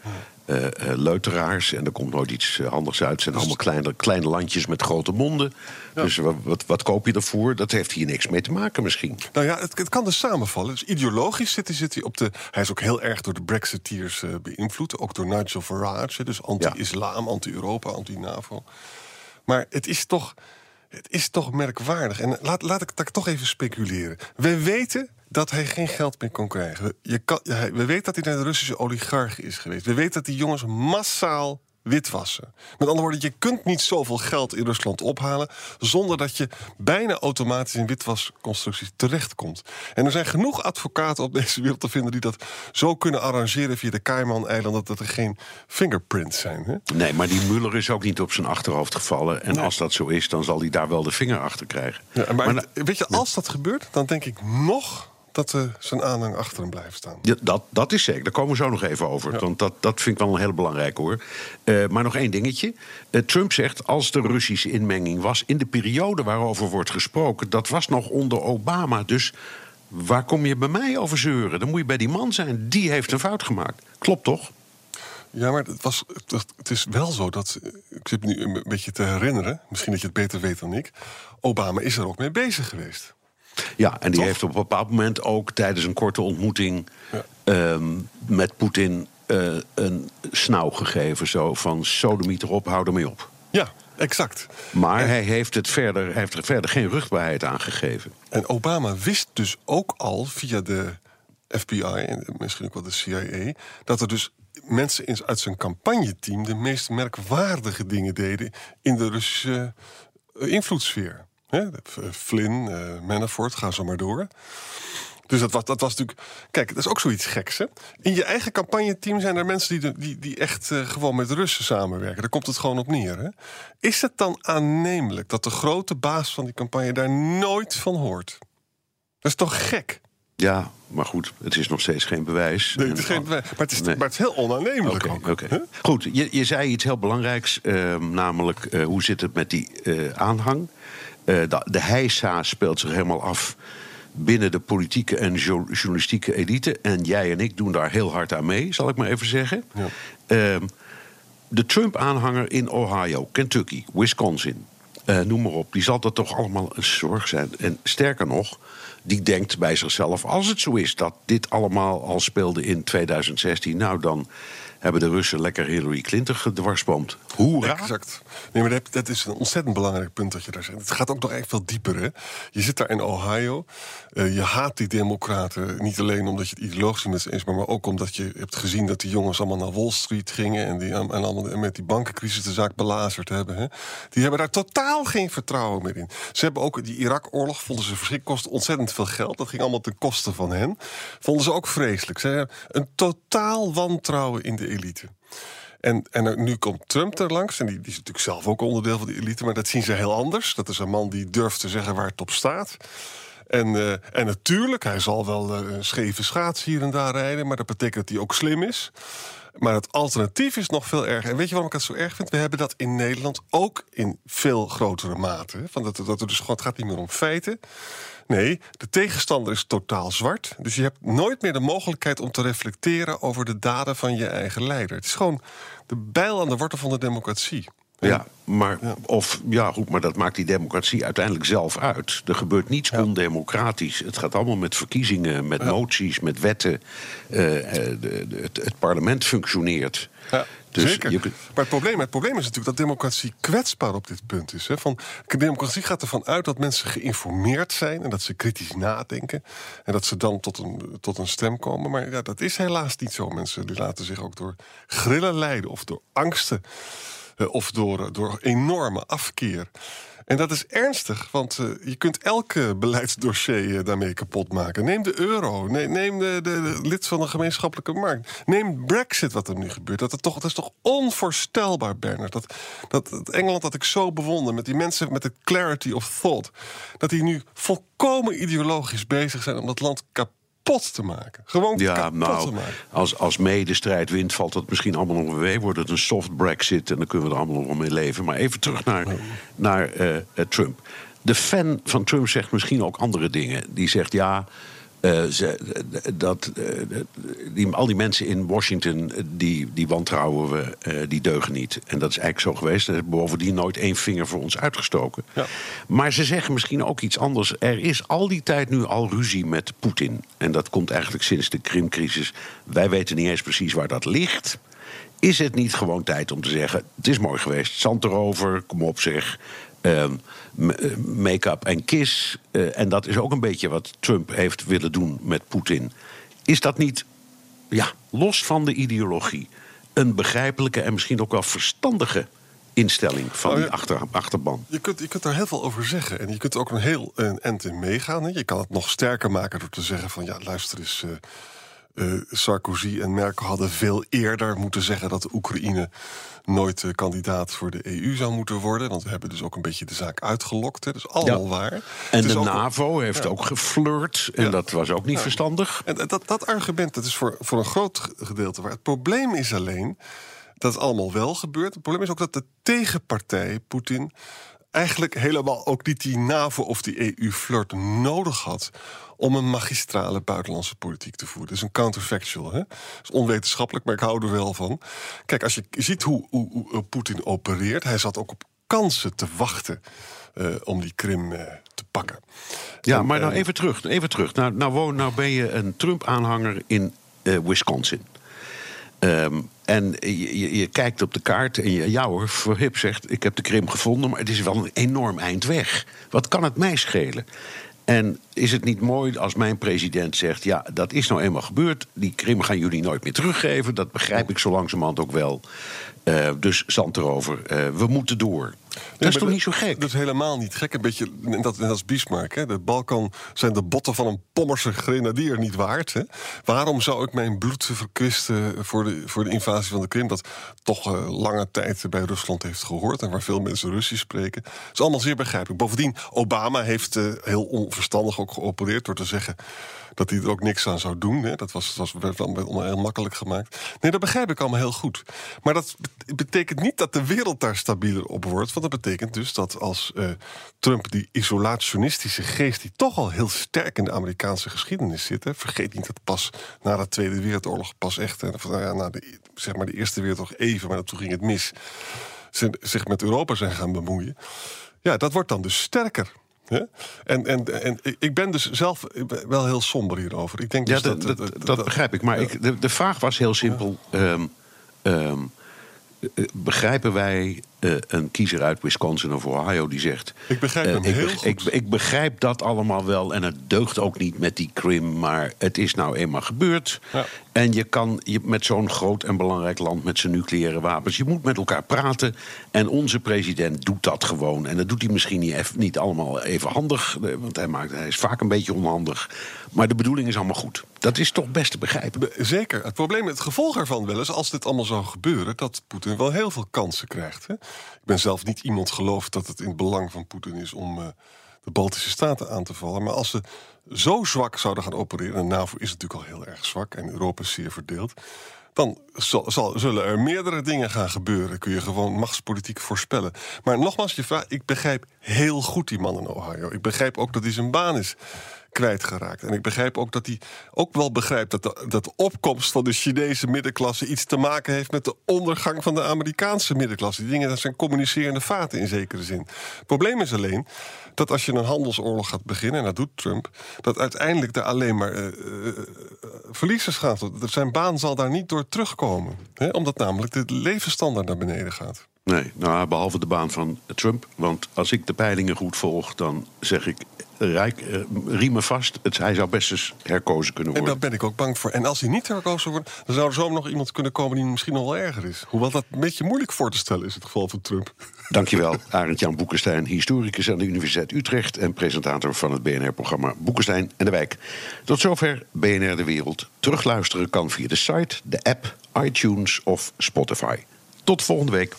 eh, eh, leuteraars. En er komt nooit iets eh, handigs uit. Het zijn allemaal kleine, kleine landjes met grote monden. Dus wat, wat, wat koop je ervoor? Dat heeft hier niks mee te maken misschien. Nou ja, het, het kan dus samenvallen. Dus ideologisch zit hij, zit hij op de. Hij is ook heel erg door de Brexiteers beïnvloed. Ook door Nigel Farage. Dus anti-islam, anti-Europa, anti-NAVO. Maar het is toch. Het is toch merkwaardig. En laat, laat ik, dat toch even speculeren. We weten dat hij geen geld meer kon krijgen. Je kan, we weten dat hij naar de Russische oligarchen is geweest. We weten dat die jongens massaal witwassen. Met andere woorden, je kunt niet zoveel geld in Rusland ophalen... zonder dat je bijna automatisch in witwasconstructies terechtkomt. En er zijn genoeg advocaten op deze wereld te vinden... die dat zo kunnen arrangeren via de Cayman-eilanden... dat er geen fingerprints zijn. Hè? Nee, maar die Muller is ook niet op zijn achterhoofd gevallen. En als dat zo is, dan zal hij daar wel de vinger achter krijgen. Ja, maar Maar weet je, als dat gebeurt, dan denk ik nog dat uh, zijn aanhang achter hem blijft staan. Ja, dat, dat is zeker. Daar komen we zo nog even over. Want dat, dat vind ik wel een heel belangrijk hoor. Uh, maar nog één dingetje. Uh, Trump zegt, als de Russische inmenging was in de periode waarover wordt gesproken, dat was nog onder Obama. Dus waar kom je bij mij over zeuren? Dan moet je bij die man zijn. Die heeft een fout gemaakt. Klopt toch? Ja, maar het, was, het is wel zo dat. Ik zit me nu een beetje te herinneren. Misschien dat je het beter weet dan ik. Obama is er ook mee bezig geweest. Ja, en die heeft op een bepaald moment ook tijdens een korte ontmoeting ja. um, met Poetin uh, een snauw gegeven. Zo van: sodemiet erop, hou ermee op. Ja, exact. Maar en, hij heeft, het verder, hij heeft er verder geen rugbaarheid aan gegeven. En Obama wist dus ook al via de FBI en misschien ook wel de CIA. dat er dus mensen uit zijn campagneteam de meest merkwaardige dingen deden in de Russische invloedssfeer. He, Flynn, uh, Manafort, ga zo maar door. Dus dat was, dat was natuurlijk. Kijk, dat is ook zoiets geks. Hè? In je eigen campagneteam zijn er mensen die, die, die echt uh, gewoon met Russen samenwerken. Daar komt het gewoon op neer. Hè? Is het dan aannemelijk dat de grote baas van die campagne daar nooit van hoort? Dat is toch gek? Ja, maar goed, het is nog steeds geen bewijs. Nee, het is geen bewijs. Maar het is, nee. maar het is heel onaannemelijk okay, ook. Okay. Huh? Goed, je, je zei iets heel belangrijks. Uh, namelijk, uh, hoe zit het met die aanhang? De, de heisa speelt zich helemaal af binnen de politieke en journalistieke elite. En jij en ik doen daar heel hard aan mee, zal ik maar even zeggen. Ja. Ehm, de Trump-aanhanger in Ohio, Kentucky, Wisconsin, noem maar op, die zal dat toch allemaal een zorg zijn. En sterker nog, die denkt bij zichzelf: als het zo is dat dit allemaal al speelde in 2016, nou dan hebben de Russen lekker Hillary Clinton gedwarsboomd. Hoera! Exact. Nee, maar dat, is een ontzettend belangrijk punt dat je daar zegt. Het gaat ook nog echt veel dieper. Hè? Je zit daar in Ohio. Uh, je haat die democraten. Niet alleen omdat je het ideologisch met ze eens maar ook omdat je hebt gezien dat die jongens allemaal naar Wall Street gingen... en, die, en allemaal met die bankencrisis de zaak belazerd hebben. Hè? Die hebben daar totaal geen vertrouwen meer in. Ze hebben ook die Irak-oorlog, vonden ze verschrikkelijk... kostte ontzettend veel geld. Dat ging allemaal ten koste van hen. Vonden ze ook vreselijk. Ze hebben een totaal wantrouwen in de elite. En, en nu komt Trump er langs. En die, die, is natuurlijk zelf ook onderdeel van die elite. Maar dat zien ze heel anders. Dat is een man die durft te zeggen waar het op staat. En, uh, en natuurlijk, hij zal wel uh, een scheve schaats hier en daar rijden. Maar dat betekent dat hij ook slim is. Maar het alternatief is nog veel erger. En weet je waarom ik het zo erg vind? We hebben dat in Nederland ook in veel grotere mate. Van dat, dat er dus het gaat niet meer om feiten. Nee, de tegenstander is totaal zwart. Dus je hebt nooit meer de mogelijkheid om te reflecteren over de daden van je eigen leider. Het is gewoon de bijl aan de wortel van de democratie. Ja, maar, ja. Of, ja, goed, maar dat maakt die democratie uiteindelijk zelf uit. Er gebeurt niets ja. ondemocratisch. Het gaat allemaal met verkiezingen, met ja. moties, met wetten. Uh, de, de, het, het, parlement functioneert. Ja. Dus Zeker. Je... Maar het probleem, het probleem is natuurlijk dat democratie kwetsbaar op dit punt is. Hè. Van, democratie gaat ervan uit dat mensen geïnformeerd zijn en dat ze kritisch nadenken. En dat ze dan tot een, tot een stem komen. Maar ja, dat is helaas niet zo. Mensen die laten zich ook door grillen leiden of door angsten. Uh, of door, door enorme afkeer. En dat is ernstig, want uh, je kunt elke <laughs> beleidsdossier daarmee kapot maken. Neem de euro, neem, de, de, lid van de gemeenschappelijke markt. Neem Brexit, wat er nu gebeurt. Dat, het toch, dat is toch onvoorstelbaar, Bernard. Dat, dat, dat Engeland dat ik zo bewonder, met die mensen met de clarity of thought... dat die nu volkomen ideologisch bezig zijn om dat land kapot kapot te maken. Gewoon ja, kapot nou, te maken. Als, als mee de strijd wint, valt dat misschien allemaal nog weer. Wordt het een soft brexit en dan kunnen we er allemaal nog mee leven. Maar even terug naar, naar uh, Trump. De fan van Trump zegt misschien ook andere dingen. Die zegt ja. Uh, ze, dat, uh, die, al die mensen in Washington, die, die wantrouwen we, uh, die deugen niet. En dat is eigenlijk zo geweest. Er heeft bovendien nooit één vinger voor ons uitgestoken. Ja. Maar ze zeggen misschien ook iets anders. Er is al die tijd nu al ruzie met Poetin. En dat komt eigenlijk sinds de Krimcrisis. Wij weten niet eens precies waar dat ligt. Is het niet gewoon tijd om te zeggen: het is mooi geweest, zand erover, kom op zeg. Uh, make-up en kiss. Uh, en dat is ook een beetje wat Trump heeft willen doen met Poetin. Is dat niet, ja, los van de ideologie, een begrijpelijke en misschien ook wel verstandige instelling van ja. die achter, achterban? Je kunt, je kunt daar heel veel over zeggen. En je kunt er ook een heel een end in meegaan. Hè. Je kan het nog sterker maken door te zeggen van... ja, luister eens... eh, eh, Sarkozy en Merkel hadden veel eerder moeten zeggen dat de Oekraïne nooit uh, kandidaat voor de EU zou moeten worden. Want we hebben dus ook een beetje de zaak uitgelokt. Hè. Dus allemaal waar. En de NAVO heeft ook geflirt. En dat was ook niet verstandig. En dat, dat argument dat is voor, voor een groot gedeelte waar. Het probleem is alleen dat het allemaal wel gebeurt. Het probleem is ook dat de tegenpartij, Poetin eigenlijk helemaal ook niet die NAVO of die EU-flirt nodig had om een magistrale buitenlandse politiek te voeren. Dat is een counterfactual. Hè? Dat is onwetenschappelijk, maar ik hou er wel van. Kijk, als je ziet hoe, hoe, hoe Poetin opereert, hij zat ook op kansen te wachten uh, om die Krim uh, te pakken. Ja, en, maar nou even terug. Even terug. Nou, nou, woon, nou ben je een Trump-aanhanger in Wisconsin. Um, en je, kijkt op de kaart en je, ja hoor, Verhip zegt... ik heb de Krim gevonden, maar het is wel een enorm eind weg. Wat kan het mij schelen? En is het niet mooi als mijn president zegt: ja, dat is nou eenmaal gebeurd. Die Krim gaan jullie nooit meer teruggeven. Dat begrijp ik zo langzamerhand ook wel. Uh, dus zand erover. Uh, we moeten door. Dat is toch niet zo gek? Dat is helemaal niet gek. Een beetje, dat, dat is Bismarck. Hè? De Balkan zijn de botten van een pommerse grenadier niet waard. Hè? Waarom zou ik mijn bloed verkwisten voor de, voor de invasie van de Krim... dat toch uh, lange tijd bij Rusland heeft gehoord... en waar veel mensen Russisch spreken? Dat is allemaal zeer begrijpelijk. Bovendien, Obama heeft uh, heel onverstandig geopereerd... door te zeggen dat hij er ook niks aan zou doen. Hè? Dat was, was, werd wel heel makkelijk gemaakt. Nee, dat begrijp ik allemaal heel goed. Maar dat betekent niet dat de wereld daar stabieler op wordt... Want dat betekent dus dat als uh, Trump die isolationistische geest, die toch al heel sterk in de Amerikaanse geschiedenis zit, hè, vergeet niet dat pas na de Tweede Wereldoorlog, pas echt, hè, ja, na de, zeg maar de Eerste Wereldoorlog even, maar toen ging het mis, zich met Europa zijn gaan bemoeien. Ja, dat wordt dan dus sterker. En, en, en ik ben dus zelf wel heel somber hierover. Ik denk ja, dus dat, dat, dat, begrijp ik. Maar ik, de, de vraag was heel simpel. Um, um, begrijpen wij uh, een kiezer uit Wisconsin of Ohio die zegt... Ik begrijp hem uh, heel ik, ik, ik, begrijp dat allemaal wel en het deugt ook niet met die Krim... maar het is nou eenmaal gebeurd. Ja. En je kan je, met zo'n groot en belangrijk land met zijn nucleaire wapens... je moet met elkaar praten en onze president doet dat gewoon. En dat doet hij misschien niet, even, niet allemaal even handig... want hij, maakt, hij is vaak een beetje onhandig. Maar de bedoeling is allemaal goed. Dat is toch best te begrijpen. Zeker. Het probleem, het gevolg ervan wel is... als dit allemaal zou gebeuren, dat Poetin wel heel veel kansen krijgt. Hè? Ik ben zelf niet iemand gelooft dat het in het belang van Poetin is om uh, de Baltische Staten aan te vallen. Maar als ze zo zwak zouden gaan opereren, en NAVO is natuurlijk al heel erg zwak en Europa is zeer verdeeld. Dan zal, zullen er meerdere dingen gaan gebeuren. Kun je gewoon machtspolitiek voorspellen. Maar nogmaals, je vraag, ik begrijp heel goed die man in Ohio. Ik begrijp ook dat hij zijn baan is kwijtgeraakt. En ik begrijp ook dat hij ook wel begrijpt dat de, dat de opkomst van de Chinese middenklasse iets te maken heeft met de ondergang van de Amerikaanse middenklasse. Die dingen dat zijn communicerende vaten in zekere zin. Het probleem is alleen dat als je een handelsoorlog gaat beginnen, en dat doet Trump, dat uiteindelijk er alleen maar uh, verliezers gaat. Zijn baan zal daar niet door terugkomen. Hè? Omdat namelijk de levensstandaard naar beneden gaat. Nee, nou, behalve de baan van Trump. Want als ik de peilingen goed volg, dan zeg ik Rijk, uh, riemen vast. Het, hij zou best eens herkozen kunnen worden. En daar ben ik ook bang voor. En als hij niet herkozen wordt, dan zou er zo nog iemand kunnen komen die misschien nog wel erger is. Hoewel dat een beetje moeilijk voor te stellen is, het geval van Trump. Dankjewel, <laughs> Arend-Jan Boekenstein, historicus aan de Universiteit Utrecht en presentator van het BNR-programma Boekenstein en de Wijk. Tot zover BNR de Wereld. Terugluisteren kan via de site, de app, iTunes of Spotify. Tot volgende week.